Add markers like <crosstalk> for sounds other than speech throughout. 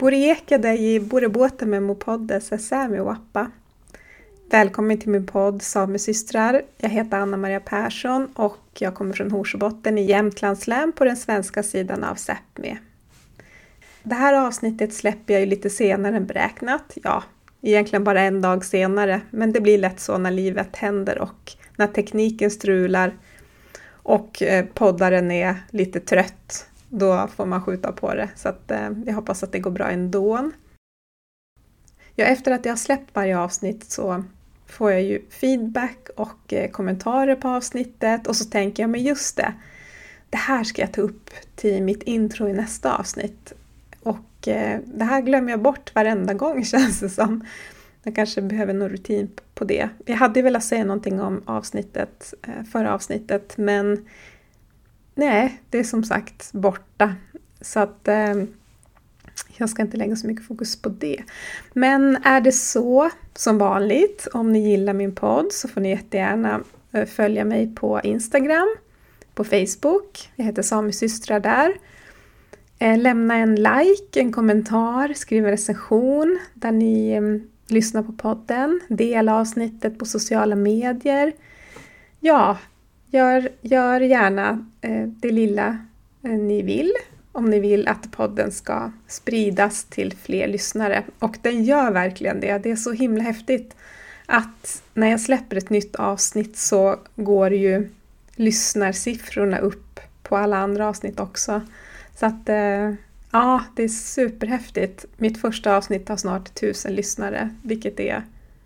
Boriekade i Borebåten med Mopoddes Sämi Wappa. Välkommen till min podd Samesystrar. Jag heter Anna-Maria Persson och jag kommer från Horsbotten i Jämtlands län på den svenska sidan av Sápmi. Det här avsnittet släpper jag ju lite senare än beräknat. Ja, egentligen bara en dag senare, men det blir lätt så när livet händer och när tekniken strular och eh, poddaren är lite trött då får man skjuta på det. Så att, eh, jag hoppas att det går bra ändå. Ja, efter att jag har släppt varje avsnitt så får jag ju feedback och eh, kommentarer på avsnittet och så tänker jag, men just det, det här ska jag ta upp till mitt intro i nästa avsnitt. Och eh, det här glömmer jag bort varenda gång <laughs> känns det som. Jag kanske behöver någon rutin på det. Jag hade velat säga någonting om avsnittet, eh, förra avsnittet, men nej, det är som sagt borta. Så att eh, jag ska inte lägga så mycket fokus på det. Men är det så, som vanligt, om ni gillar min podd så får ni jättegärna eh, följa mig på Instagram, på Facebook. Jag heter Samisystrar där. Eh, lämna en like, en kommentar, skriv en recension där ni eh, lyssnar på podden. Dela avsnittet på sociala medier. Ja, Gör, gör gärna eh, det lilla eh, ni vill om ni vill att podden ska spridas till fler lyssnare. Och den gör verkligen det. Det är så himla häftigt att när jag släpper ett nytt avsnitt så går ju lyssnarsiffrorna upp på alla andra avsnitt också. Så att eh, ja, det är superhäftigt. Mitt första avsnitt har snart tusen lyssnare, vilket är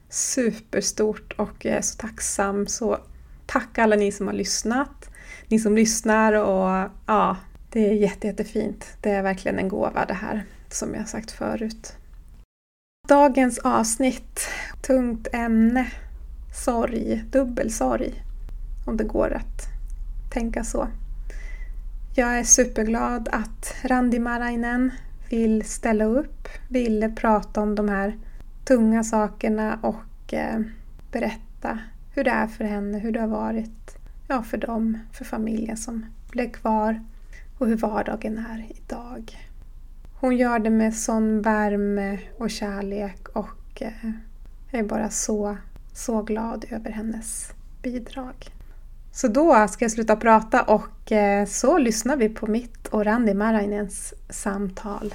superstort och jag är så tacksam, så Tack alla ni som har lyssnat, ni som lyssnar och ja, det är jätte, jättefint. Det är verkligen en gåva det här, som jag sagt förut. Dagens avsnitt, tungt ämne, sorg, dubbelsorg, om det går att tänka så. Jag är superglad att Randi Marainen vill ställa upp, ville prata om de här tunga sakerna och eh, berätta hur det är för henne, hur det har varit ja, för dem, för familjen som blev kvar och hur vardagen är idag. Hon gör det med sån värme och kärlek och eh, jag är bara så, så glad över hennes bidrag. Så då ska jag sluta prata och eh, så lyssnar vi på mitt och Randi Marainens samtal.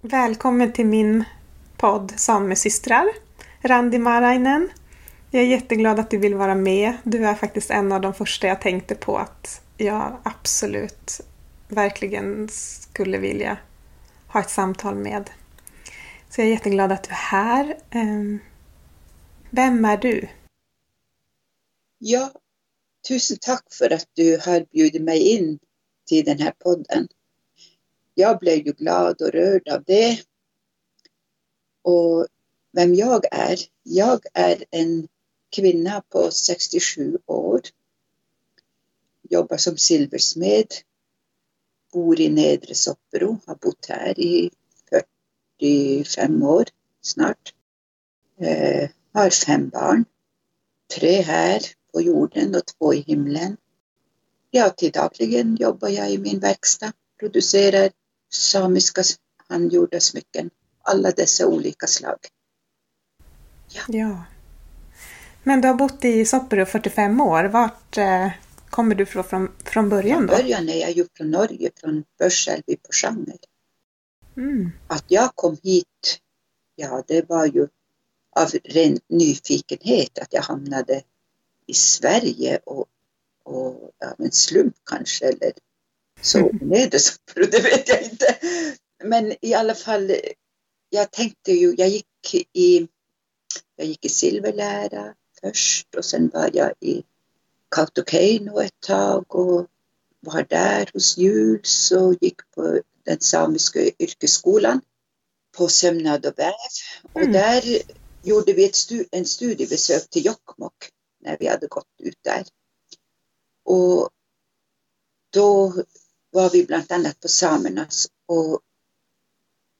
Välkommen till min podd Samesystrar, Randi Marainen. Jag är jätteglad att du vill vara med. Du är faktiskt en av de första jag tänkte på att jag absolut verkligen skulle vilja ha ett samtal med. Så jag är jätteglad att du är här. Ehm, vem är du? Ja, tusen tack för att du har bjudit mig in till den här podden. Jag blev ju glad och rörd av det. Och vem jag är? Jag är en kvinna på 67 år. Jobbar som silversmed. Bor i Nedre Soppero. Har bott här i 45 år snart. Eh, har fem barn. Tre här på jorden och två i himlen. Ja, till dagligen jobbar jag i min verkstad. Producerar samiska handgjorda smycken. Alla dessa olika slag. Ja. ja. Men du har bott i Soppero 45 år. Vart eh, kommer du från, från början då? Från början är jag ju från Norge, från Börselby på Sjanger. Mm. Att jag kom hit, ja det var ju av ren nyfikenhet att jag hamnade i Sverige och, och av en slump kanske eller så med Soppero, det vet jag inte. Men i alla fall, jag tänkte ju, jag gick i, jag gick i silverlära, först och sen var jag i Kautokeino ett tag och var där hos Jules och gick på den samiska yrkesskolan på sömnad och väv. Och mm. där gjorde vi ett stu en studiebesök till Jokkmokk när vi hade gått ut där. Och då var vi bland annat på samernas och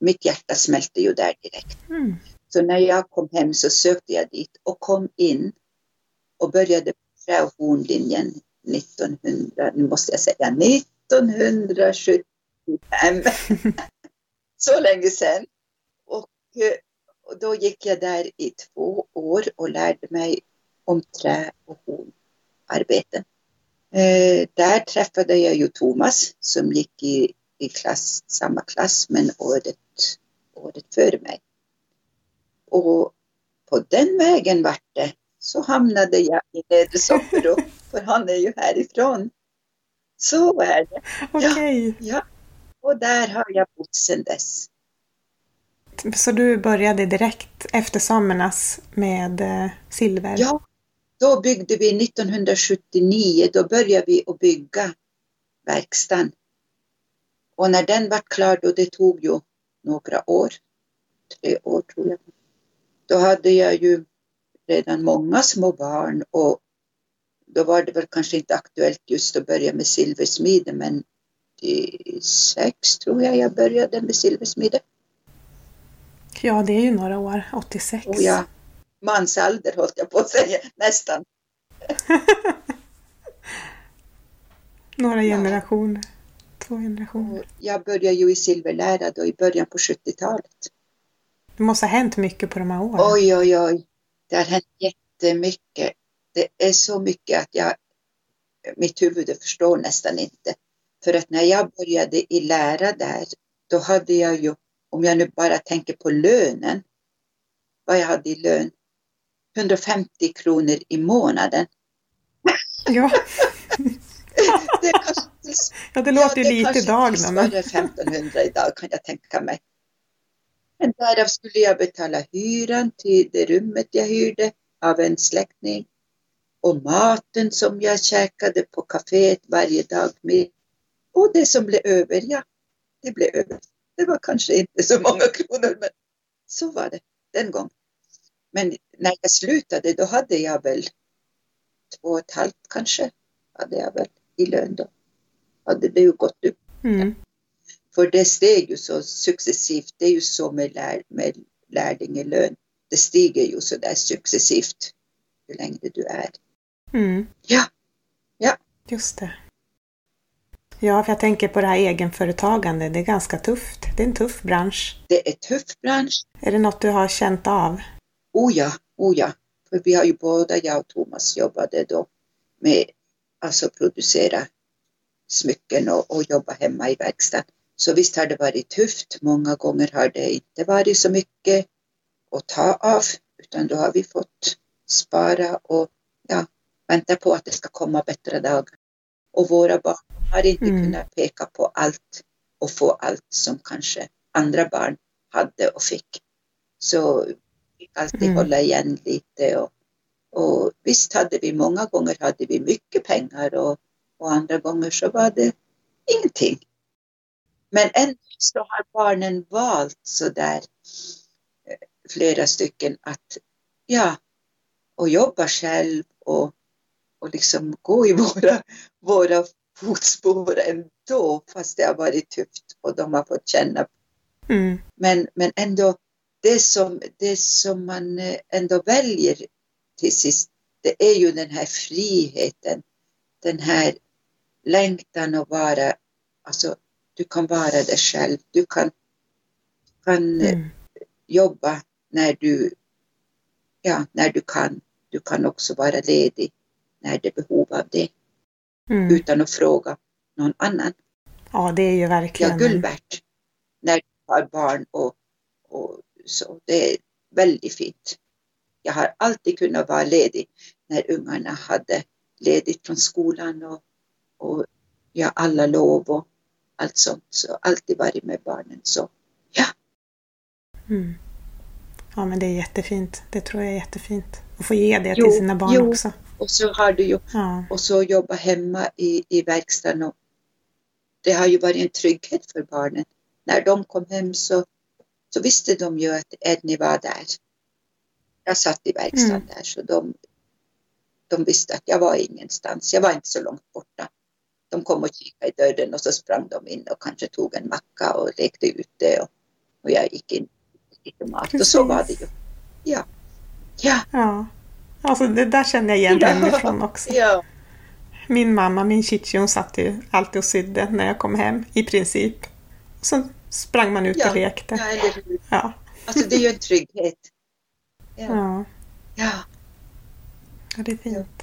mitt hjärta smälte ju där direkt. Mm. Så när jag kom hem så sökte jag dit och kom in och började på hornlinjen 1900, nu måste jag säga 1975. <laughs> så länge sedan. Och, eh, och då gick jag där i två år och lärde mig om trä och hornarbeten. Eh, där träffade jag ju Thomas som gick i, i klass, samma klass men året, året före mig. Och på den vägen vart det så hamnade jag i Nedre Soppero <laughs> för han är ju härifrån. Så är det. Okay. Ja, ja, och där har jag bott sedan dess. Så du började direkt efter samernas med eh, silver? Ja, då byggde vi 1979, då började vi att bygga verkstaden. Och när den var klar då, det tog ju några år, tre år tror jag. Då hade jag ju redan många små barn och då var det väl kanske inte aktuellt just att börja med silversmide men i sex tror jag jag började med silversmide. Ja, det är ju några år, 86. Och ja, mansålder höll jag på att säga, nästan. <laughs> några generationer, ja. två generationer. Och jag började ju i silverlära då i början på 70-talet. Det måste ha hänt mycket på de här åren. Oj, oj, oj. Det har hänt jättemycket. Det är så mycket att jag, mitt huvud förstår nästan inte. För att när jag började i lära där, då hade jag ju, om jag nu bara tänker på lönen, vad jag hade i lön, 150 kronor i månaden. Ja. <laughs> <laughs> det, kanske, ja, det låter ja, ju lite idag. Det kanske 1500 idag kan jag tänka mig. Men därav skulle jag betala hyran till det rummet jag hyrde av en släkting och maten som jag käkade på kaféet varje dag med. Och det som blev över, ja, det blev över. Det var kanske inte så många kronor, men så var det den gången. Men när jag slutade, då hade jag väl två och ett halvt kanske, hade jag väl i lön då. Hade det ju gått upp. Mm. För det steg ju så successivt. Det är ju så med, lär, med lärlingelön. Det stiger ju så där successivt ju längre du är. Mm. Ja, ja. Just det. Ja, för jag tänker på det här egenföretagande. Det är ganska tufft. Det är en tuff bransch. Det är en tuff bransch. Är det något du har känt av? Oh ja, oh ja. För vi har ju båda, jag och Thomas, jobbade då med alltså producera smycken och, och jobba hemma i verkstaden. Så visst har det varit tufft. Många gånger har det inte varit så mycket att ta av utan då har vi fått spara och ja, vänta på att det ska komma bättre dagar. Och våra barn har inte mm. kunnat peka på allt och få allt som kanske andra barn hade och fick. Så vi alltid mm. hålla igen lite och, och visst hade vi många gånger hade vi mycket pengar och, och andra gånger så var det ingenting. Men ändå så har barnen valt så där eh, flera stycken att ja, och jobba själv och, och liksom gå i våra, våra fotspår ändå fast det har varit tufft och de har fått känna. Mm. Men, men ändå, det som, det som man eh, ändå väljer till sist, det är ju den här friheten, den här längtan att vara, alltså du kan vara dig själv. Du kan, kan mm. jobba när du, ja, när du kan. Du kan också vara ledig när det är behov av det. Mm. Utan att fråga någon annan. Ja, det är ju verkligen... Ja, guld värt. När du har barn och, och så. Det är väldigt fint. Jag har alltid kunnat vara ledig när ungarna hade ledigt från skolan och, och ja, alla lov och allt sånt. Så alltid varit med barnen. Så ja. Mm. Ja men det är jättefint. Det tror jag är jättefint. Att få ge det jo, till sina barn jo. också. Och så har du ju ja. och så jobba hemma i, i verkstaden. Och det har ju varit en trygghet för barnen. När de kom hem så, så visste de ju att Edney var där. Jag satt i verkstaden mm. där så de, de visste att jag var ingenstans. Jag var inte så långt borta de kom och kikade i dörren och så sprang de in och kanske tog en macka och lekte ute och, och jag gick in lite mat Precis. och så var det ju. Ja. Ja. ja. Alltså det där känner jag igen ja. hemifrån också. Ja. Min mamma, min chichi, hon satt ju alltid och sydde när jag kom hem i princip. Så sprang man ut Ja, och lekte. ja, eller hur? Ja. Alltså det är ju en trygghet. Ja, Ja, ja ja det är fint.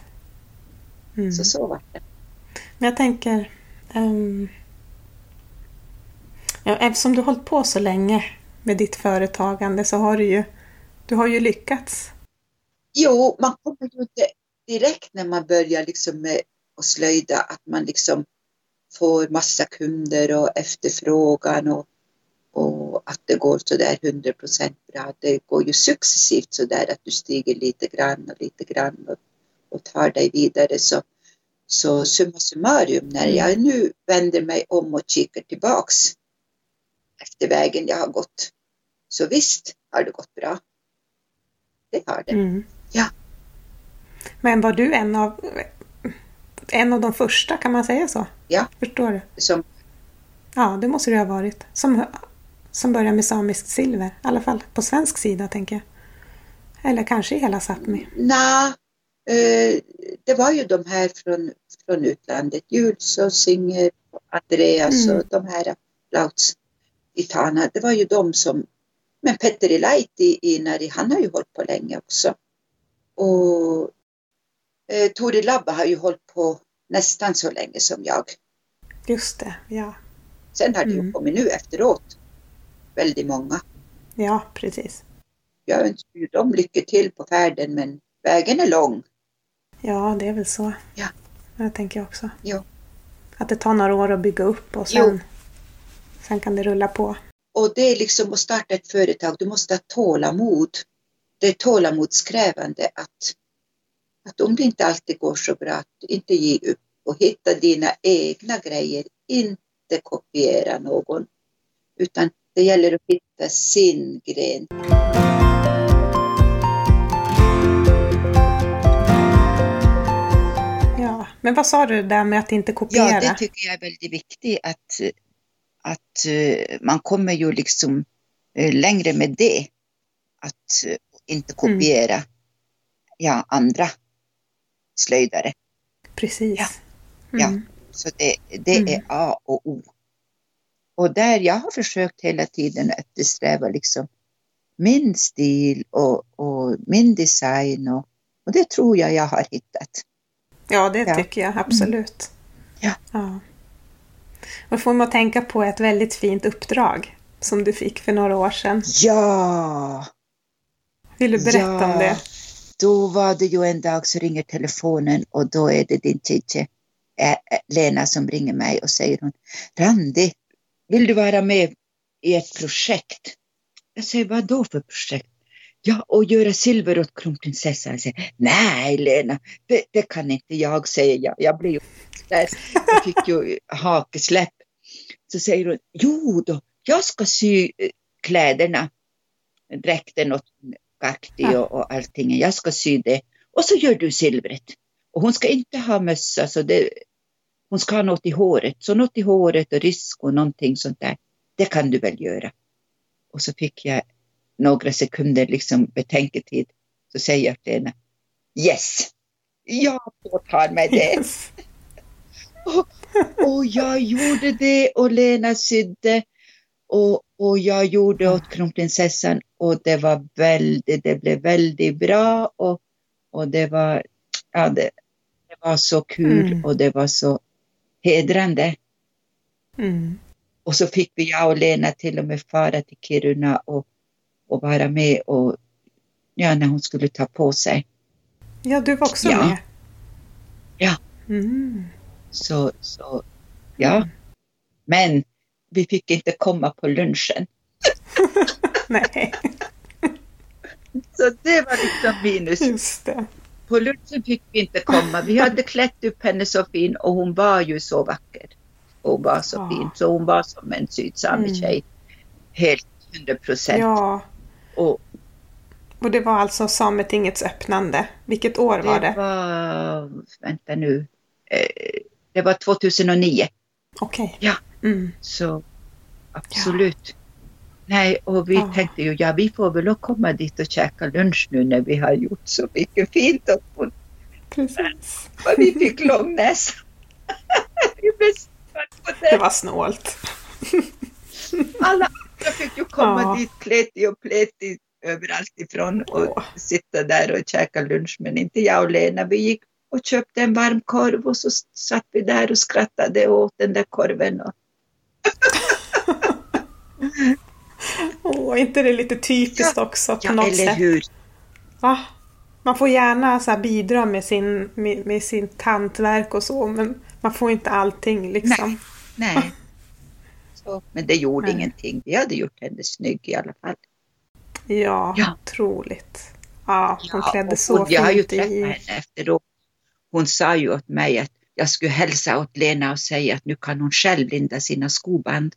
Mm. så så var det. Men jag tänker, Um, ja, eftersom du har hållit på så länge med ditt företagande så har du ju, du har ju lyckats. Jo, man kommer ju inte direkt när man börjar liksom med att slöjda att man liksom får massa kunder och efterfrågan och, och att det går så där 100 procent bra. Det går ju successivt så där att du stiger lite grann och lite grann och, och tar dig vidare. Så, så summa summarum, när jag nu vänder mig om och kikar tillbaks efter vägen jag har gått, så visst har det gått bra. Det har det. Mm. Ja. Men var du en av, en av de första, kan man säga så? Ja. Förstår du? Som, Ja, det måste du ha varit. Som, som började med samiskt silver. I alla fall på svensk sida, tänker jag. Eller kanske i hela Sápmi. Nej, det var ju de här från, från utlandet. Jules och Singer, Andreas Mm. och de här Lauts i Tana. Det var ju de som... Men Petteri Laiti i Inari, han har ju hållit på länge också. Och eh, Tori Labba har ju hållit på nästan så länge som jag. Just det, ja. Sen har det Mm. ju kommit nu efteråt väldigt många. Ja, precis. Jag önskar ju dem lycka till på färden men vägen är lång. Ja, det är väl så. Ja. Det tänker jag också. Ja. Att det tar några år att bygga upp och sen, sen kan det rulla på. Och det är liksom att starta ett företag, du måste ha tålamod. Det är tålamodskrävande att, att om det inte alltid går så bra, att inte ge upp och hitta dina egna grejer, inte kopiera någon. Utan det gäller att hitta sin gren. Men vad sa du där med att inte kopiera? Ja, det tycker jag är väldigt viktigt att, att eh, man kommer ju liksom eh, längre med det. Att eh, inte kopiera ja, andra slöjdare. Precis. Ja. Ja. Mm. Så det, det Mm. är A och O. Och där jag har försökt hela tiden att eftersträva liksom min stil och, och min design och, och det tror jag jag har hittat. Ja, det Ja. tycker jag absolut. Ja. ja. Och får man tänka på ett väldigt fint uppdrag som du fick för några år sedan. Ja! Vill du berätta om det? Då var det ju en dag så ringer telefonen och då är det din tjej Lena som ringer mig och säger hon Randi, vill du vara med i ett projekt? Jag säger, vad då för projekt? Ja, och göra silver åt kronprinsessan. Säger, nej Lena, det, det kan inte jag, säger jag. Jag blev ju där, jag fick ju hakesläpp. Så säger hon, jo då, jag ska sy eh, kläderna, dräkten åt Gakti och, och allting. Jag ska sy det. Och så gör du silvret. Och hon ska inte ha mössa, så det, hon ska ha något i håret. Så något i håret och risk och någonting sånt där. Det kan du väl göra. Och så fick jag några sekunder liksom betänketid. Så säger jag till henne, yes, jag påtar mig det. Yes. Och jag gjorde det och Lena sydde och, och jag gjorde åt kronprinsessan och det var väldigt, det blev väldigt bra och, och det var, ja det, det var så kul Mm. och det var så hedrande. Mm. Och så fick vi, jag och Lena till och med fara till Kiruna och, och vara med och, ja när hon skulle ta på sig. Ja, du var också Ja. med. Ja. Mm. Så, så ja. Men vi fick inte komma på lunchen. <laughs> Nej, <laughs> Så det var liksom minus. just det. På lunchen fick vi inte komma. Vi hade klätt upp henne så fin och hon var ju så vacker. Hon var så Ja. fin. Så hon var som en sydsamisk Mm. tjej. Helt 100 procent. Ja, Och och det var alltså Sametingets öppnande. Vilket år var det det? var, vänta nu, eh, det var 2009. Okej. Ja. Mm. Så absolut. Nej, och vi Ja. tänkte ju, ja vi får väl komma dit och käka lunch nu när vi har gjort så mycket fint och Precis. Och vi fick lång näsa. <laughs> Det det. var snålt. Alla andra fick ju komma ja. dit pleti och pleti överallt ifrån och oh. sitta där och käka lunch. Men inte jag och Lena. Vi gick och köpte en varm korv och så satt vi där och skrattade och åt den där korven. Och... <laughs> Åh, oh, inte det lite typiskt ja, också på ja, något eller sätt? hur. Va? Man får gärna så bidra med sin, med, med sin hantverk och så, men man får inte allting liksom. Nej, nej. Så, men det gjorde nej. ingenting. Vi hade gjort henne snygg i alla fall. Ja, ja. otroligt. Ja, hon ja, klädde så hon, fint Jag har ju träffat i... henne efteråt. Hon sa ju åt mig att jag skulle hälsa åt Lena och säga att nu kan hon själv linda sina skoband.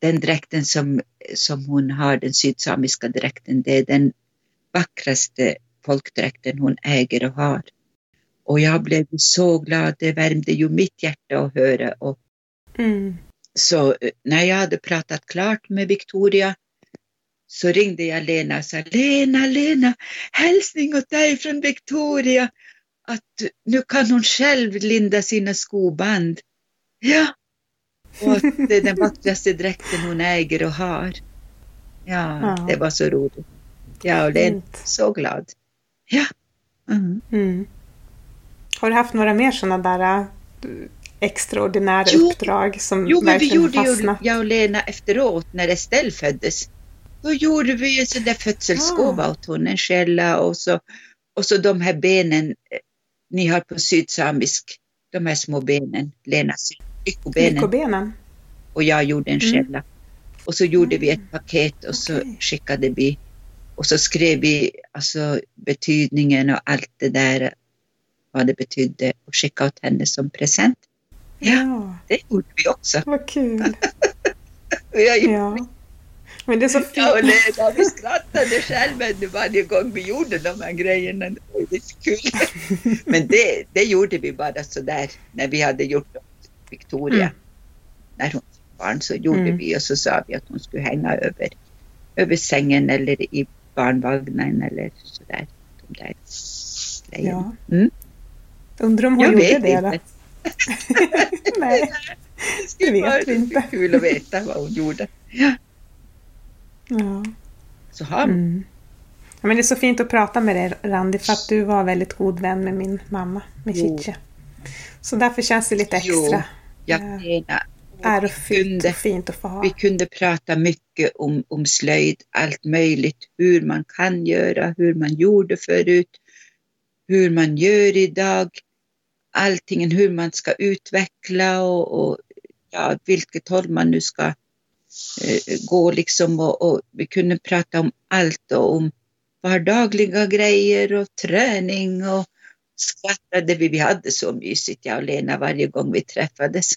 Den dräkten som, som hon har, den sydsamiska dräkten, det är den vackraste folkdräkten hon äger och har. Och jag blev så glad, det värmde ju mitt hjärta att höra. Och mm. Så eh, när jag hade pratat klart med Victoria så ringde jag Lena och sa Lena, Lena, hälsning åt dig från Victoria att nu kan hon själv linda sina skoband. Ja, <laughs> och att det är den vackraste dräkten hon äger och har. Ja, ja. det var så roligt. Ja, och Lena så glad. Ja. Mm. Mm. Har du haft några mer sådana där äh, extraordinära jo, uppdrag som jo, men vi gjorde ju, jag och Lena efteråt när Estelle föddes. Då gjorde vi en sån där födselsgåva ah. åt hon, en skälla och så, och så de här benen eh, ni har på sydsamisk, de här små benen, Lenas lyckobenen. lyckobenen. Och jag gjorde en skälla. Mm. Och så gjorde vi ett paket och så okay. skickade vi och så skrev vi alltså betydningen och allt det där, vad det betydde och skickade åt henne som present. Ja, ja. det gjorde vi också. Vad kul. <laughs> och jag ja. Men det är så fint. Ja, och vi skrattade själva varje gång vi gjorde de här grejerna. Det var lite kul. <laughs> Men det, det gjorde vi bara sådär när vi hade gjort Victoria. Mm. När hon var barn så gjorde mm. vi och så sa vi att hon skulle hänga över, över sängen eller i barnvagnen eller sådär. De där grejerna. Ja. Mm. Undrar om hon jag gjorde det då? Nej, det vet vi inte. Kul att veta vad hon gjorde. Ja. Ja. Så har mm. ja, men Det är så fint att prata med dig Randi för att du var väldigt god vän med min mamma, med Chiche. Så därför känns det lite extra. Jo, ärofyllt och fint att få ha. Vi kunde prata mycket om, om slöjd, allt möjligt, hur man kan göra, hur man gjorde förut, hur man gör idag, allting, hur man ska utveckla och, och ja, vilket håll man nu ska eh, gå liksom och, och, vi kunde prata om allt och om vardagliga grejer och träning och skrattade vi. Vi hade så mysigt jag och Lena varje gång vi träffades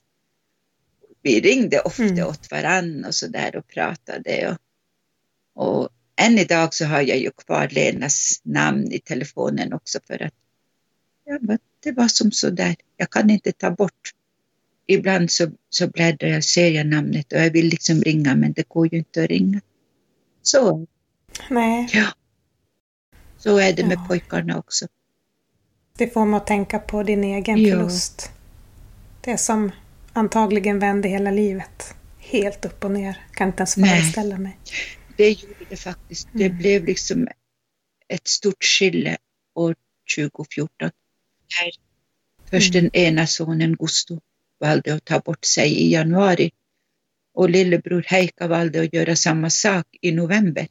vi ringde ofta mm. åt varann och så där och pratade. Och, och än idag så har jag ju kvar Lenas namn i telefonen också för att ja, det var som så där. Jag kan inte ta bort. Ibland så, så bläddrar jag, ser jag namnet och jag vill liksom ringa men det går ju inte att ringa. Så. Nej. Ja. Så är det med ja. pojkarna också. Det får mig att tänka på din egen ja. förlust. Det som antagligen vände hela livet. Helt upp och ner. Kan inte ens föreställa mig. Det gjorde det faktiskt. Det mm. blev liksom ett stort skille år 2014. Där först mm. den ena sonen Gusto valde att ta bort sig i januari och lillebror Heika valde att göra samma sak i november.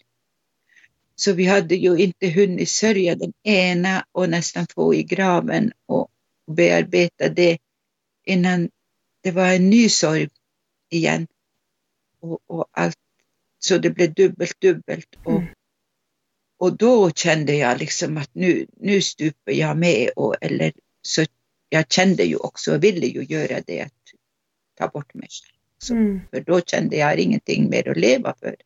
Så vi hade ju inte hunnit sörja den ena och nästan få i graven och bearbeta det innan det var en ny sorg igen. Och, och allt, så det blev dubbelt, dubbelt. Och, mm. Och då kände jag liksom att nu, nu stupar jag med. Och, eller, så jag kände ju också, och ville ju göra det, att ta bort mig själv. Så, mm. För då kände jag ingenting mer att leva för.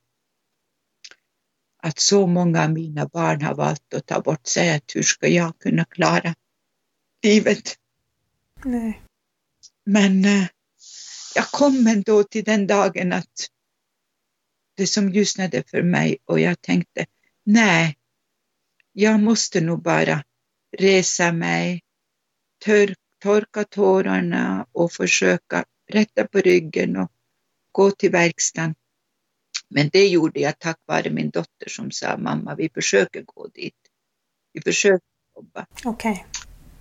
Att så många av mina barn har valt att ta bort sig, att hur ska jag kunna klara livet? Nej. Men eh, jag kom ändå till den dagen att det som ljusnade för mig och jag tänkte, nej, jag måste nog bara resa mig, tör, torka tårarna och försöka rätta på ryggen och gå till verkstaden Men det gjorde jag tack vare min dotter som sa mamma, vi försöker gå dit. Vi försöker jobba. Okay.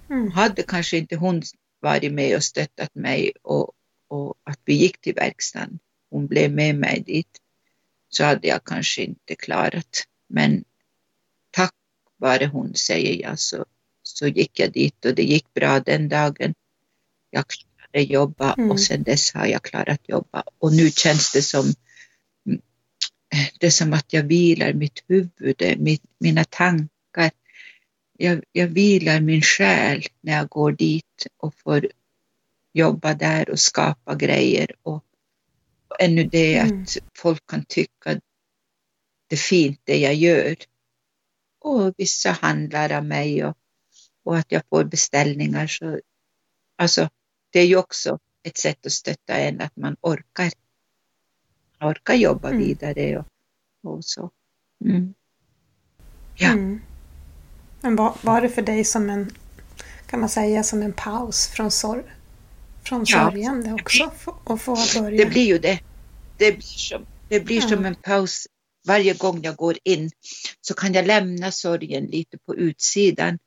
Mm. Hade kanske inte hon varit med och stöttat mig och, och att vi gick till verkstaden, hon blev med mig dit, så hade jag kanske inte klarat. Men tack vare hon, säger jag, så, så gick jag dit och det gick bra den dagen. Jag klarade jobba mm. och sen dess har jag klarat jobba. Och nu känns det som det är som att jag vilar mitt huvud, mitt, mina tankar. Jag, jag vilar min själ när jag går dit och får jobba där och skapa grejer. Och, och ännu det mm. att folk kan tycka det fint det jag gör. Och vissa handlar av mig och, och att jag får beställningar. Så, alltså, det är ju också ett sätt att stötta en att man orkar orkar jobba mm. vidare och, och så. Mm. Ja. Mm. Men var, var det för dig som en, kan man säga, som en paus från, sorg, från ja. sorgen det också? Att få börja? Det blir ju det. Det blir som, det blir ja. som en paus varje gång jag går in så kan jag lämna sorgen lite på utsidan.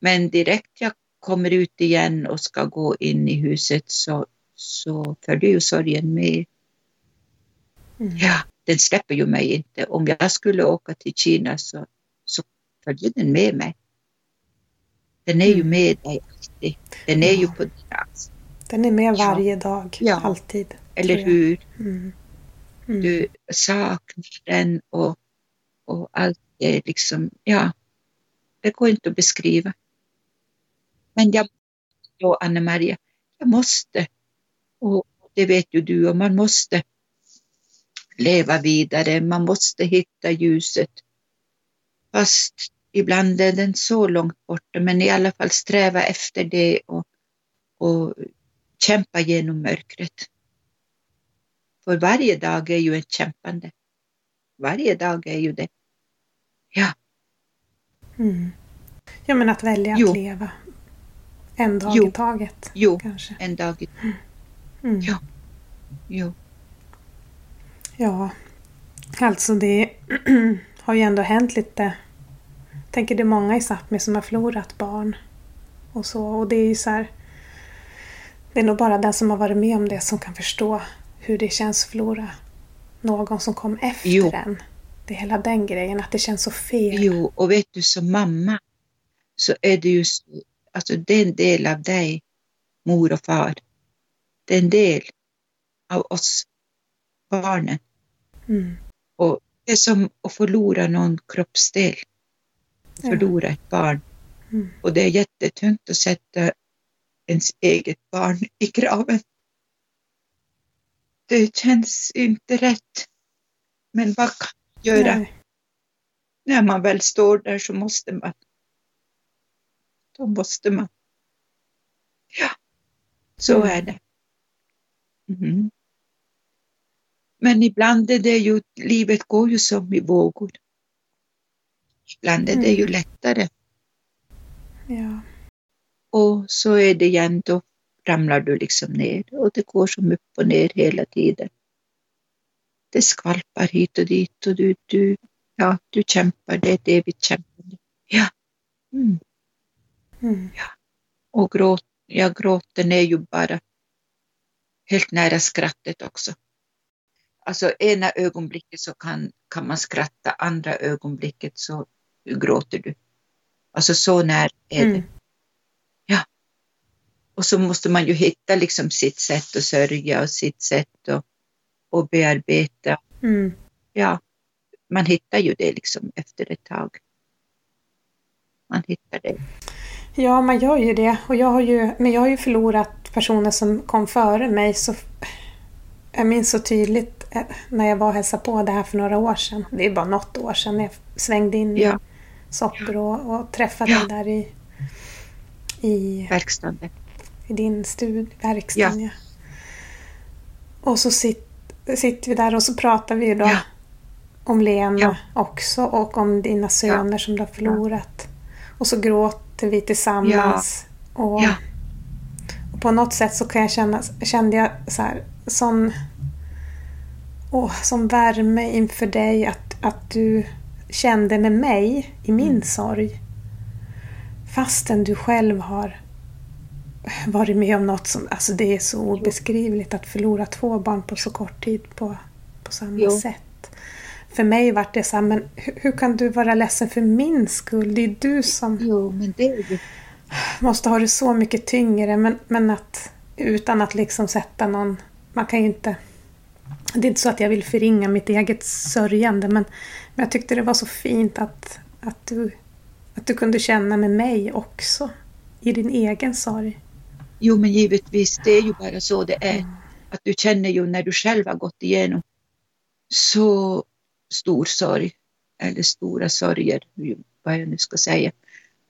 Men direkt jag kommer ut igen och ska gå in i huset så, så följer ju sorgen med. Mm. Ja, den släpper ju mig inte. Om jag skulle åka till Kina så, så följer den med mig. Den är mm. ju med dig alltid. Den är ja. ju på din axel. Den är med varje dag, ja. alltid. Eller hur? Mm. Mm. Du saknar den och, och allt är liksom, ja, det går inte att beskriva. Men jag, då Anna-Maria, jag måste, och det vet ju du, och man måste leva vidare, man måste hitta ljuset. Fast ibland är den så långt borta, men i alla fall sträva efter det och, och kämpa genom mörkret. För varje dag är ju ett kämpande. Varje dag är ju det. Ja. Mm. Ja, men att välja att leva en dag jo. i taget. Jo, kanske. en dag i taget. Mm. Ja. Jo. Ja, alltså det <clears throat> har ju ändå hänt lite. Jag tänker det är många i Sápmi som har förlorat barn. Och så. Och det är ju så här, Det är nog bara den som har varit med om det som kan förstå hur det känns att förlora någon som kom efter jo. en. Det är hela den grejen, att det känns så fel. Jo, och vet du som mamma så är det ju alltså det är en del av dig, mor och far. Det är en del av oss barnen. Mm. Och det är som att förlora någon kroppsdel. Förlora ja. ett barn. Mm. Och det är jättetungt att sätta ens eget barn i graven. Det känns inte rätt. Men vad kan man göra? Nej. När man väl står där så måste man. Då måste man. Ja, så mm. är det. Mm. Men ibland är det ju, livet går ju som i vågor. Ibland är det ju mm. lättare. Ja. Och så är det igen, då ramlar du liksom ner och det går som upp och ner hela tiden. Det skvalpar hit och dit och du, du, ja, du kämpar, det är ett evigt kämpande. Ja. Mm. Mm. ja. Och gråt, ja, gråten är ju bara helt nära skrattet också. Alltså ena ögonblicket så kan, kan man skratta, andra ögonblicket så gråter du. Alltså så när är mm. det. Ja. Och så måste man ju hitta liksom sitt sätt att sörja och sitt sätt att, att bearbeta. Mm. Ja, man hittar ju det liksom efter ett tag. Man hittar det. Ja, man gör ju det. Och jag har ju, men jag har ju förlorat personer som kom före mig. Så jag minns så tydligt Eh, när jag var och hälsade på det här för några år sedan. Det är bara något år sedan jag svängde in ja. i Soppro och, och träffade ja. där i, i verkstaden. I din stud, verkstaden. Ja. ja. Och så sit, sitter vi där och så pratar vi då om Lena också och om dina söner som du har förlorat. Och så gråter vi tillsammans. Och, och, på något sätt så kan jag känna, kände jag så här, sån och som värme inför dig att, att du kände med mig i min mm. sorg. Fastän du själv har varit med om något som, alltså det är så obeskrivligt att förlora två barn på så kort tid på, på samma jo. sätt. För mig var det så här, men hur, hur, kan du vara ledsen för min skull? Det är du som jo, men det är måste ha det så mycket tyngre. Men, men att utan att liksom sätta någon, man kan ju inte det är inte så att jag vill förringa mitt eget sörjande men, men jag tyckte det var så fint att, att, du, att du kunde känna med mig också i din egen sorg. Jo men givetvis, det är ju bara så det är. Mm. Att du känner ju när du själv har gått igenom så stor sorg, eller stora sorger, vad jag nu ska säga,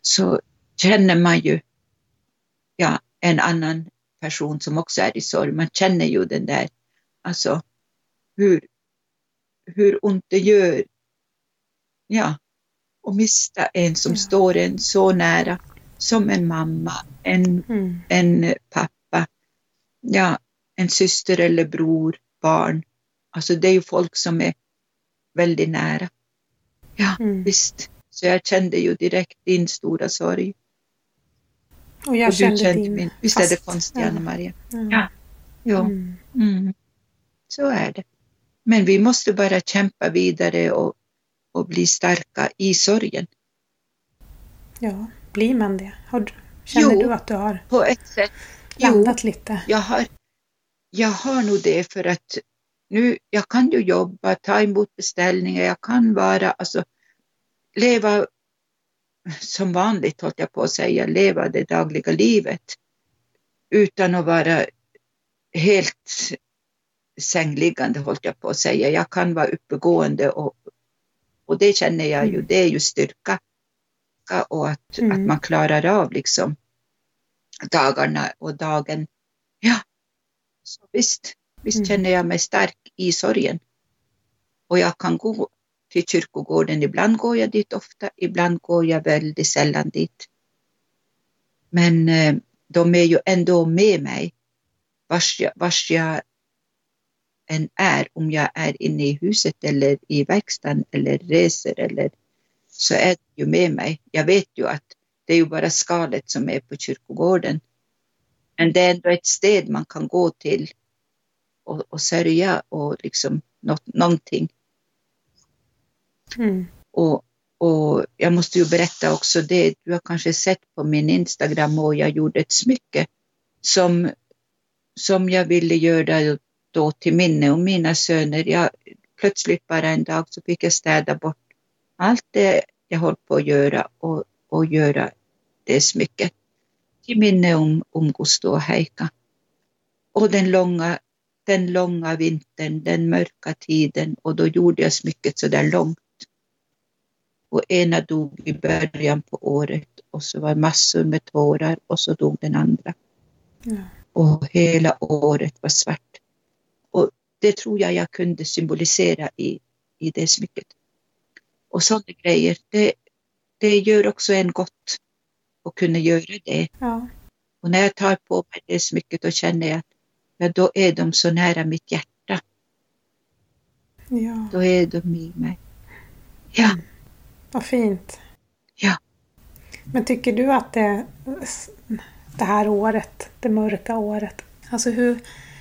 så känner man ju ja, en annan person som också är i sorg. Man känner ju den där, alltså hur, hur ont det gör ja, att mista en som ja. står en så nära som en mamma, en, mm. en pappa, ja, en syster eller bror, barn. Alltså det är ju folk som är väldigt nära. Ja, mm. visst. Så jag kände ju direkt din stora sorg. Och jag och kände, kände din. Min. Visst Fast, är det konstigt, ja. Anna-Maria? Mm. Ja. Jo. Mm. mm. Så är det. Men vi måste bara kämpa vidare och, och bli starka i sorgen. Ja, blir man det? Har, känner jo, du att du har på ett sätt. landat jo, lite? Jag har, jag har nog det för att nu, jag kan ju jobba, ta emot beställningar, jag kan vara, alltså leva som vanligt, håller jag på att säga, leva det dagliga livet utan att vara helt sängliggande, håller jag på att säga. Jag kan vara uppegående och, och det känner jag ju, mm. det är ju styrka och att, mm. att man klarar av liksom dagarna och dagen. Ja, så visst, visst mm. känner jag mig stark i sorgen. Och jag kan gå till kyrkogården. Ibland går jag dit ofta, ibland går jag väldigt sällan dit. Men eh, de är ju ändå med mig vars jag, vars jag än är, om jag är inne i huset eller i verkstaden eller reser eller så är det ju med mig. Jag vet ju att det är ju bara skalet som är på kyrkogården. Men det är ändå ett sted man kan gå till och, och sörja och liksom något, någonting. Mm. Och, och jag måste ju berätta också det, du har kanske sett på min Instagram och jag gjorde ett smycke som, som jag ville göra då till minne om mina söner. Jag, plötsligt bara en dag så fick jag städa bort allt det jag höll på att göra och, och göra det smycket till minne om, om Gusto och Heika. Och den långa, den långa vintern, den mörka tiden och då gjorde jag smycket så där långt. Och ena dog i början på året och så var massor med tårar och så dog den andra. Ja. Och hela året var svart det tror jag jag kunde symbolisera i, i det smycket. Och sådana grejer, det, det gör också en gott att kunna göra det. Ja. Och när jag tar på mig det smycket då känner jag att ja, då är de så nära mitt hjärta. Ja. Då är de i mig. Ja. Vad fint. Ja. Men tycker du att det, det här året, det mörka året, alltså hur,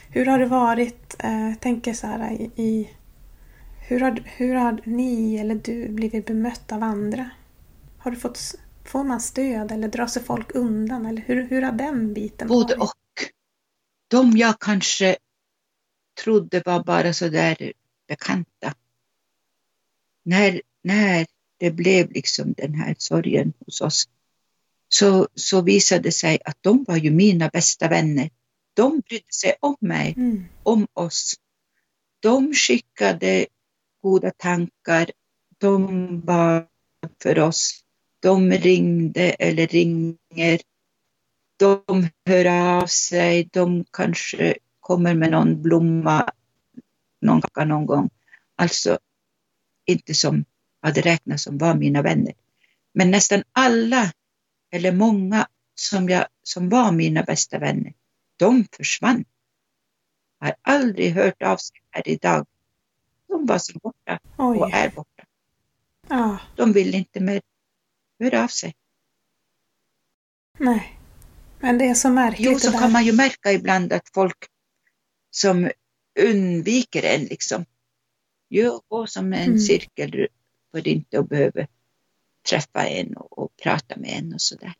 hur har det varit, eh, tänker så här i, i hur, har, hur har ni eller du blivit bemött av andra? Har du fått, får man stöd eller drar sig folk undan? Eller hur, hur har den biten Både varit? och. De jag kanske trodde var bara så där bekanta. När, när det blev liksom den här sorgen hos oss så, så visade det sig att de var ju mina bästa vänner de brydde sig om mig, mm. om oss. De skickade goda tankar, de bad för oss, de ringde eller ringer, de hör av sig, de kanske kommer med någon blomma någon, någon gång. Alltså inte som hade räknats som var mina vänner. Men nästan alla, eller många som, jag, som var mina bästa vänner, de försvann. Jag har aldrig hört av sig här idag de var så borta Oj. och är borta. Ja, De vill inte mer höra av sig. nej. Men det är så märkligt Jo, så kan man ju märka ibland att folk som undviker en liksom, gör gå som en Mm. cirkel för inte att behöva träffa en och, och prata med en och sådär.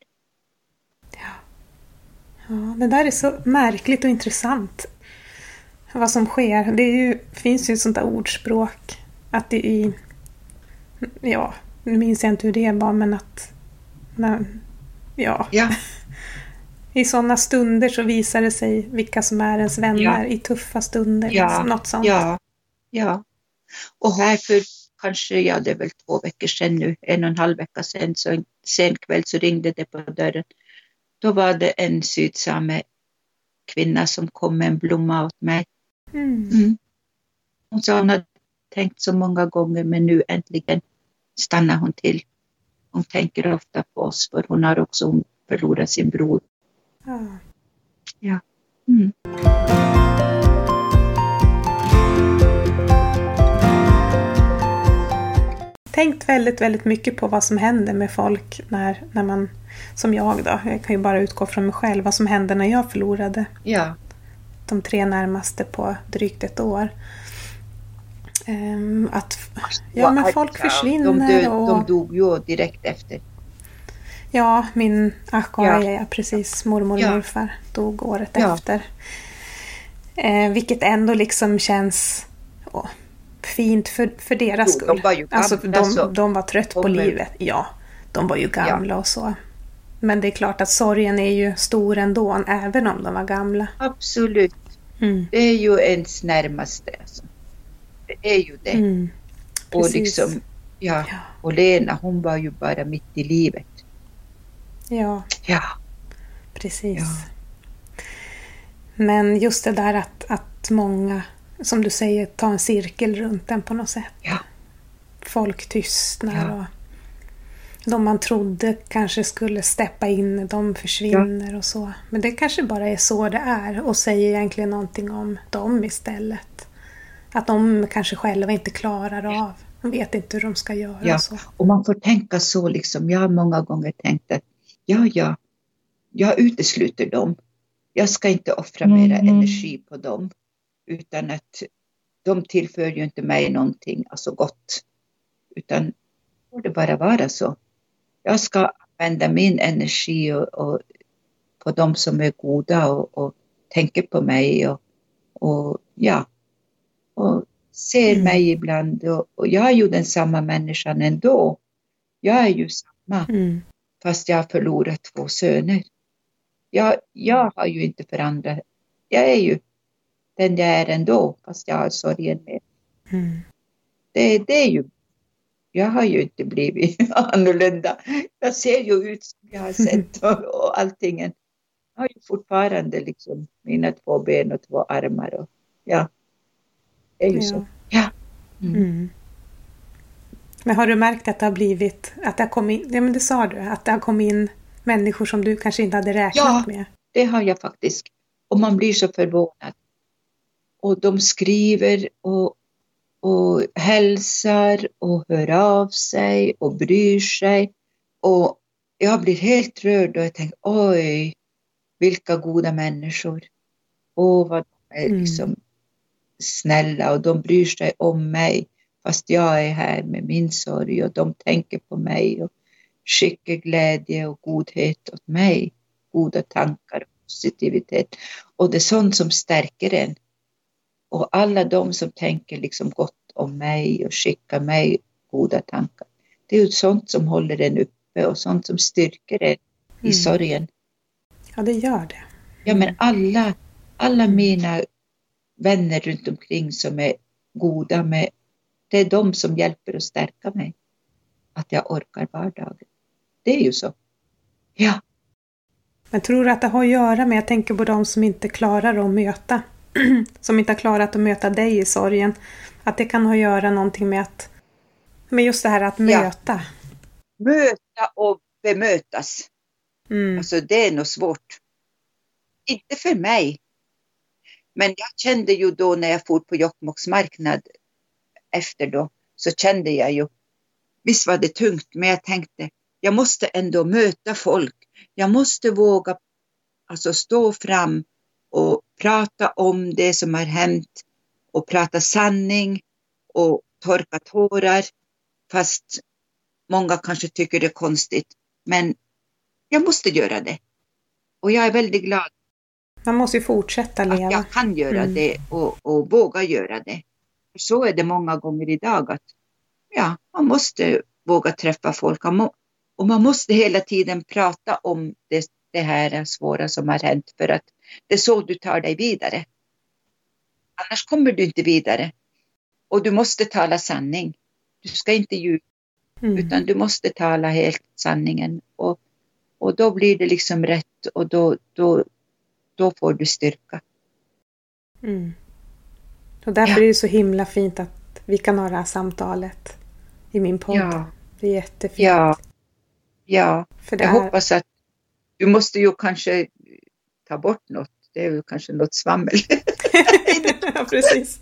Ja, det där är så märkligt och intressant. Vad som sker. Det ju, finns ju ett sånt där ordspråk. Att det i... Ja, nu minns jag inte hur det var men att... Men, ja, Ja, <laughs> i sådana stunder så visar det sig vilka som är ens vänner Ja. i tuffa stunder. Ja, något sånt. ja, ja. Och här för kanske, ja det är väl två veckor sedan nu, en och en halv vecka sedan, så en sen kväll så ringde det på dörren. Då var det en sydsame kvinna som kom med en blomma åt mig. Mm. Mm. Hon sa hon hade tänkt så många gånger men nu äntligen stannar hon till. Hon tänker ofta på oss för hon har också förlorat sin bror. Ja. Mm. Tänkt väldigt, väldigt mycket på vad som händer med folk när, när man, som jag då, jag kan ju bara utgå från mig själv, vad som hände när jag förlorade Ja, de tre närmaste på drygt ett år. Ehm, att, ja men folk Ja, försvinner de, och... de dog ju direkt efter. Ja, min Akaja, Ja. precis, mormor och Ja. morfar dog året Ja. efter. Eh, vilket ändå liksom känns åh, fint för, för deras Jo, skull. de var ju gamla, alltså, de, de var trött på livet. Ja, de var ju gamla och så. Men det är klart att sorgen är ju stor ändå, även om de var gamla. Absolut. Mm. Det är ju ens närmaste. Alltså. Det är ju det. Mm. och liksom, ja. Ja. Och Lena hon var ju bara mitt i livet. Ja, Ja. precis. Ja. Men just det där att, att många, som du säger, tar en cirkel runt den på något sätt. Ja. Folk tystnar Ja. och de man trodde kanske skulle steppa in, de försvinner och så. Men det kanske bara är så det är och säger egentligen någonting om dem istället. Att de kanske själva inte klarar av, de vet inte hur de ska göra Ja. och så. Och man får tänka så liksom. Jag har många gånger tänkt att ja, ja, jag utesluter dem. Jag ska inte offra mera Mm. energi på dem. Utan att de tillför ju inte mig någonting, alltså gott. Utan får det bara vara så. Jag ska använda min energi och, och på de som är goda och, och tänker på mig och, och ja, och ser Mm. mig ibland. Och, och jag är ju den samma människan ändå. Jag är ju samma Mm. fast jag har förlorat två söner. Jag, jag har ju inte förändrat. Jag är ju den jag är ändå fast jag har sorgen med. Mm. Det, det är ju, jag har ju inte blivit <laughs> annorlunda. Jag ser ju ut som jag har sett <laughs> och, och allting. Jag har ju fortfarande liksom mina två ben och två armar. Och, ja, det är ju Ja. så. Ja. Mm. Mm. Men har du märkt att det har blivit, att det har kommit in, ja men det sa du, att det har kommit in människor som du kanske inte hade räknat Ja. med? Det har jag faktiskt. Och man blir så förvånad. Och de skriver och, och hälsar och hör av sig och bryr sig. Och jag blir helt rörd och jag tänker oj, vilka goda människor. Åh, vad de är Mm. liksom snälla och de bryr sig om mig fast jag är här med min sorg och de tänker på mig och skickar glädje och godhet åt mig. Goda tankar och positivitet. Och det är sånt som stärker en. Och alla de som tänker liksom gott om mig och skickar mig goda tankar. Det är ju sånt som håller en uppe och sånt som styrker en i Mm. sorgen. Ja, det gör det. Ja, men alla, alla mina vänner runt omkring som är goda med, det är de som hjälper och stärka mig. Att jag orkar vardagen. Det är ju så. Ja, Men tror du att det har att göra med, jag tänker på de som inte klarar att möta, <clears throat> som inte har klarat att möta dig i sorgen, att det kan ha att göra någonting med att, med just det här att Ja. möta. möta och bemötas. Mm. Alltså det är nog svårt. Inte för mig. Men jag kände ju då när jag for på Jokkmokks marknad efter då så kände jag ju, visst var det tungt, men jag tänkte jag måste ändå möta folk. Jag måste våga alltså stå fram prata om det som har hänt och prata sanning och torka tårar. Fast många kanske tycker det är konstigt. Men jag måste göra det. Och jag är väldigt glad. Man måste ju fortsätta leva. Att jag kan göra mm. det och, och våga göra det. Så är det många gånger idag att ja, man måste våga träffa folk. Och man måste hela tiden prata om det, det här svåra som har hänt för att det är så du tar dig vidare. Annars kommer du inte vidare. Och du måste tala sanning. Du ska inte ljuga. Mm. Utan du måste tala helt sanningen. Och, och då blir det liksom rätt och då, då, då får du styrka. Mm. Och därför ja. är det så himla fint att vi kan ha det här samtalet i min podd. Ja. Det är jättefint. Ja, ja. För jag här... hoppas att du måste ju kanske ta bort något. Det är ju kanske något svammel. <laughs> ja, precis.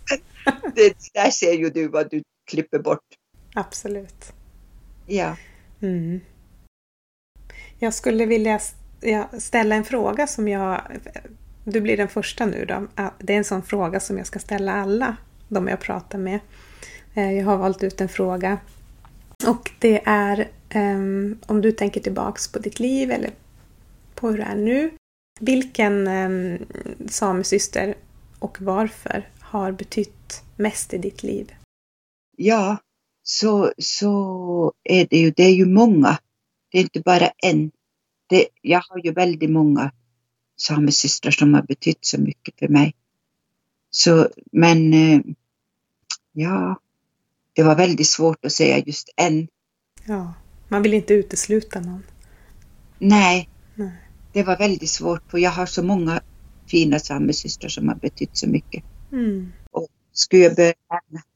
det, där ser ju du vad du klipper bort. Absolut. Ja. Mm. Jag skulle vilja ställa en fråga som jag... Du blir den första nu då. Det är en sån fråga som jag ska ställa alla de jag pratar med. Eh, jag har valt ut en fråga. Och det är um, om du tänker tillbaks på ditt liv eller på hur det är nu. Vilken um, samesyster och varför har betytt mest i ditt liv? Ja, så, så är det ju. Det är ju många. Det är inte bara en. Det, jag har ju väldigt många samesystrar som har betytt så mycket för mig. Så, men eh, ja, det var väldigt svårt att säga just en. Ja, man vill inte utesluta någon. Nej, Nej. Det var väldigt svårt för jag har så många fina samesystrar som har betytt så mycket. Mm. Och skulle jag börja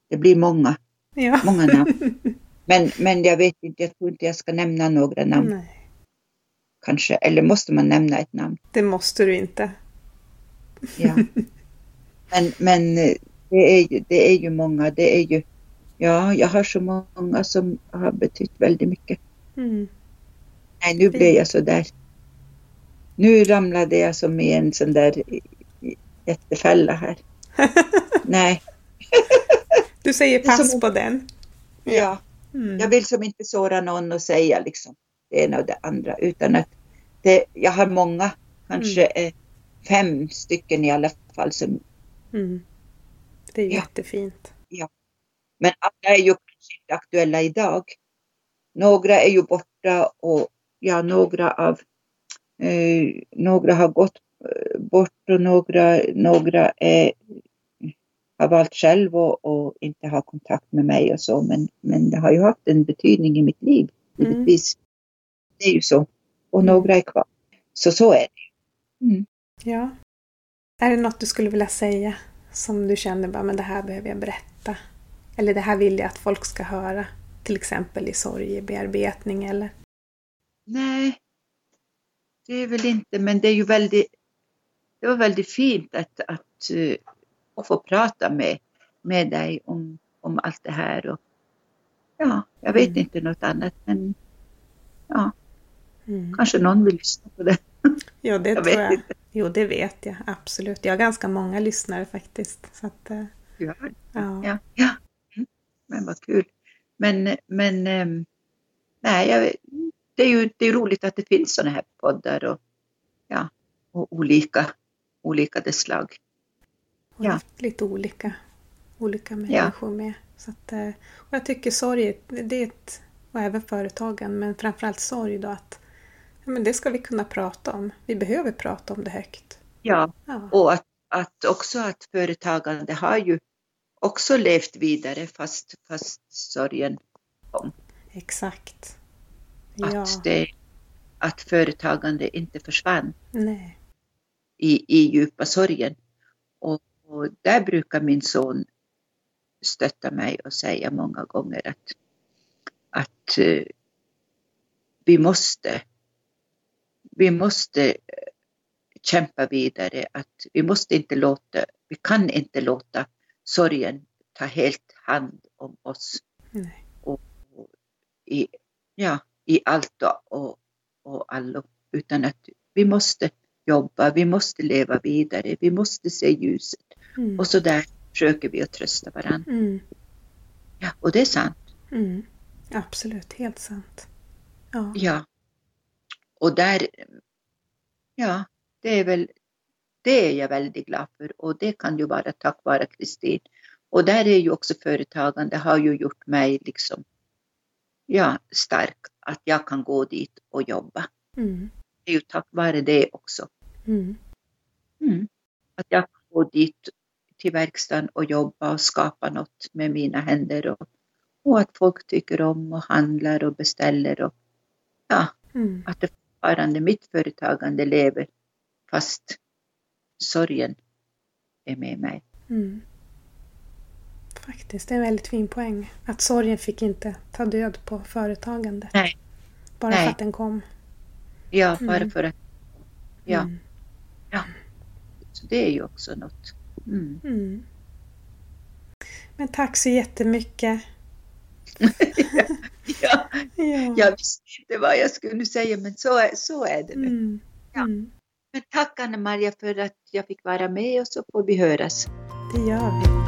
det blir många, ja. många namn. <laughs> Men, men jag vet inte, jag tror inte jag ska nämna några namn. Nej. Kanske, eller måste man nämna ett namn? Det måste du inte. Ja. Men, men det, är ju, det är ju många, det är ju, ja, jag har så många som har betytt väldigt mycket. Mm. Nej, nu blev jag så där nu ramlade jag som i en sån där jättefälla här. <laughs> Nej. du säger pass som, på den? Ja. Mm. Jag vill som inte såra någon och säga liksom det ena och det andra utan att det, jag har många, kanske mm. fem stycken i alla fall som... Mm. Det är ja. jättefint. Ja. Men alla är ju inte aktuella idag. Några är ju borta och ja, några av Eh, några har gått eh, bort och några, några är, har valt själv och, och, inte har kontakt med mig och så. Men, men det har ju haft en betydning i mitt liv, mm. givetvis. Mm. Det är ju så. Och några är kvar. Så så är det. Mm. Ja. Är det något du skulle vilja säga som du känner bara, men det här behöver jag berätta? Eller det här vill jag att folk ska höra? Till exempel i sorgebearbetning eller? Nej, det är väl inte, men det är ju väldigt, det var väldigt fint att, att, att få prata med, med dig om, om allt det här. Och, ja, jag vet mm. inte något annat, men ja, mm. kanske någon vill lyssna på det. <laughs> Ja, det jag tror jag. Inte. Jo, det vet jag absolut. Jag har ganska många lyssnare faktiskt. Så att, uh, ja, ja. ja, ja. Mm. Men vad kul. Men, men um, nej, jag, det är ju det är roligt att det finns sådana här poddar och, ja, och olika, olika dess slag. Ja. Lite olika, olika människor ja. med. Så att, eh, och jag tycker sorg, det är ett, och även företagen, men framförallt sorg då att ja, men det ska vi kunna prata om. Vi behöver prata om det högt. Ja, ja. och att, att också att företagande har ju också levt vidare fast, fast sorgen kom. Exakt. Ja. Att, det, att företagande inte försvann Nej. I, i djupa sorgen. Och, och där brukar min son stötta mig och säga många gånger att, att uh, vi måste vi måste eh, kämpa vidare, att vi måste inte låta, vi kan inte låta sorgen ta helt hand om oss. Nej. Och, och i, ja, i allt och, och, allo. Utan att vi måste jobba, vi måste leva vidare, vi måste se ljuset. Mm. Och så där försöker vi att trösta varandra. Mm. Ja, och det är sant. Mm. Absolut, helt sant. Ja. Ja. Och där, ja, det är väl, det är jag väldigt glad för och det kan ju vara tack vare Kristin. Och där är ju också företagande har ju gjort mig liksom, ja, stark att jag kan gå dit och jobba. Mm. Det är ju tack vare det också. Mm. Mm. Att jag kan gå dit till verkstaden och jobba och skapa något med mina händer och, och att folk tycker om och handlar och beställer och ja, Mm. att det fortfarande mitt företagande lever fast sorgen är med mig. Mm. Faktiskt, det är en väldigt fin poäng. Att sorgen fick inte ta död på företagandet. Nej. Bara Nej. för att den kom. Ja, Mm. bara för att ja, Mm. så det är ju också något. Mm. Mm. Men tack så jättemycket. <laughs> <laughs> Ja, Ja. jag visste inte vad jag skulle säga men så är, så är det nu. Mm. Ja. Mm. Men tack Anna-Maria för att jag fick vara med och så får vi höras. Det gör vi.